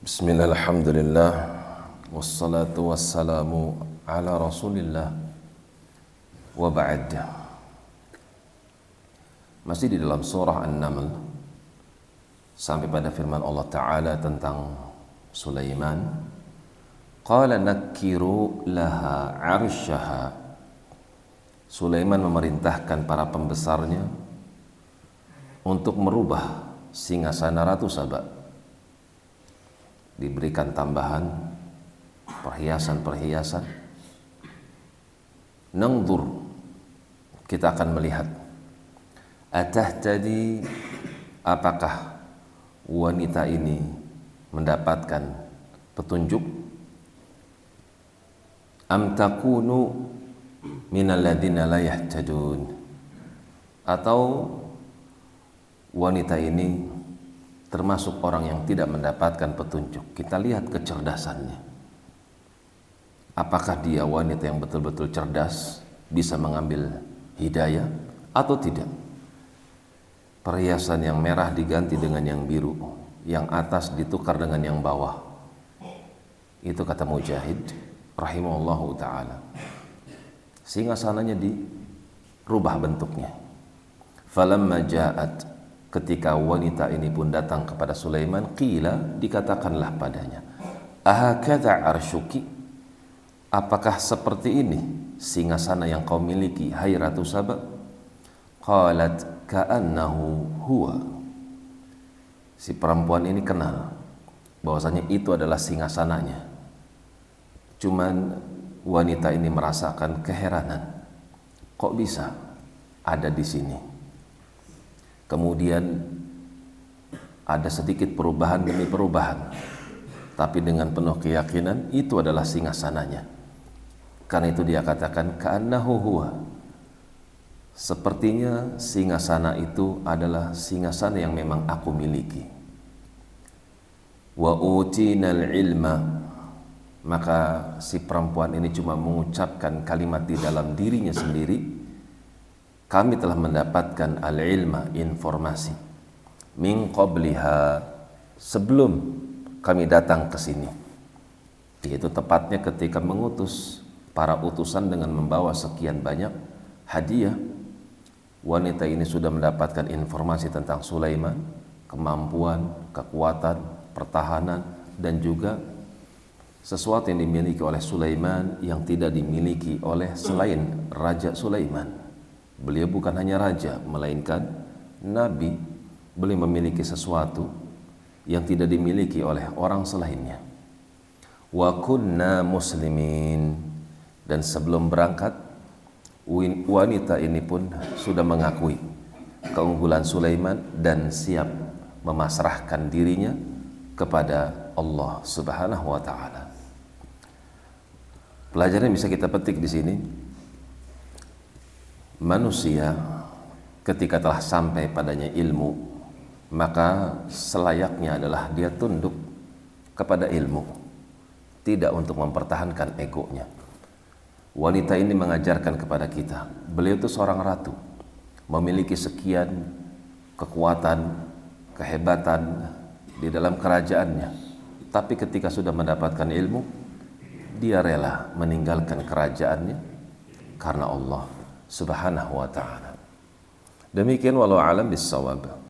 Bismillah, alhamdulillah. Wassalatu wassalamu ala rasulillah. Wa ba'd. Masih di dalam surah An-Naml Sampai pada firman Allah Ta'ala tentang Sulaiman. Qala nakiru laha arsyaha. Sulaiman memerintahkan para pembesarnya Untuk merubah singgasana Ratu Sabah diberikan tambahan perhiasan-perhiasan. Nangdur kita akan melihat. Atah tadi apakah wanita ini mendapatkan petunjuk? Am takunu minal ladina la yahtadun? Atau wanita ini termasuk orang yang tidak mendapatkan petunjuk. Kita lihat kecerdasannya. Apakah dia wanita yang betul-betul cerdas, bisa mengambil hidayah atau tidak? Perhiasan yang merah diganti dengan yang biru, yang atas ditukar dengan yang bawah. Itu kata Mujahid rahimahullahu taala. Sehingga sananya dirubah bentuknya. Falamma ja'at Ketika wanita ini pun datang kepada Sulaiman, qila dikatakanlah padanya, "Ahakadha arshuki?" Apakah seperti ini singgasana yang kau miliki, hai Ratu Saba? Qalat ka'annahu huwa. Si perempuan ini kenal bahwasanya itu adalah singgasananya. Cuman wanita ini merasakan keheranan. Kok bisa ada di sini? Kemudian ada sedikit perubahan demi perubahan. Tapi dengan penuh keyakinan itu adalah singgasananya karena itu dia katakan ka'annahu huwa. Sepertinya singgasana itu adalah singgasana yang memang aku miliki. Wa utinal ilma maka si perempuan ini cuma mengucapkan kalimat di dalam dirinya sendiri kami telah mendapatkan al-ilma informasi. Min qabliha sebelum kami datang ke sini. Yaitu tepatnya ketika mengutus para utusan dengan membawa sekian banyak hadiah. Wanita ini sudah mendapatkan informasi tentang Sulaiman kemampuan, kekuatan, pertahanan dan juga sesuatu yang dimiliki oleh Sulaiman yang tidak dimiliki oleh selain Raja Sulaiman Beliau bukan hanya raja, melainkan nabi. Beliau memiliki sesuatu yang tidak dimiliki oleh orang selainnya. Wa kunna muslimin dan sebelum berangkat wanita ini pun sudah mengakui keunggulan Sulaiman dan siap memasrahkan dirinya kepada Allah Subhanahu wa taala. Pelajaran yang bisa kita petik di sini manusia ketika telah sampai padanya ilmu maka selayaknya adalah dia tunduk kepada ilmu tidak untuk mempertahankan egonya. Wanita ini mengajarkan kepada kita beliau itu seorang ratu memiliki sekian kekuatan kehebatan di dalam kerajaannya. Tapi ketika sudah mendapatkan ilmu dia rela meninggalkan kerajaannya karena Allah subhanahu wa ta'ala. Demikian walau alam bisawab.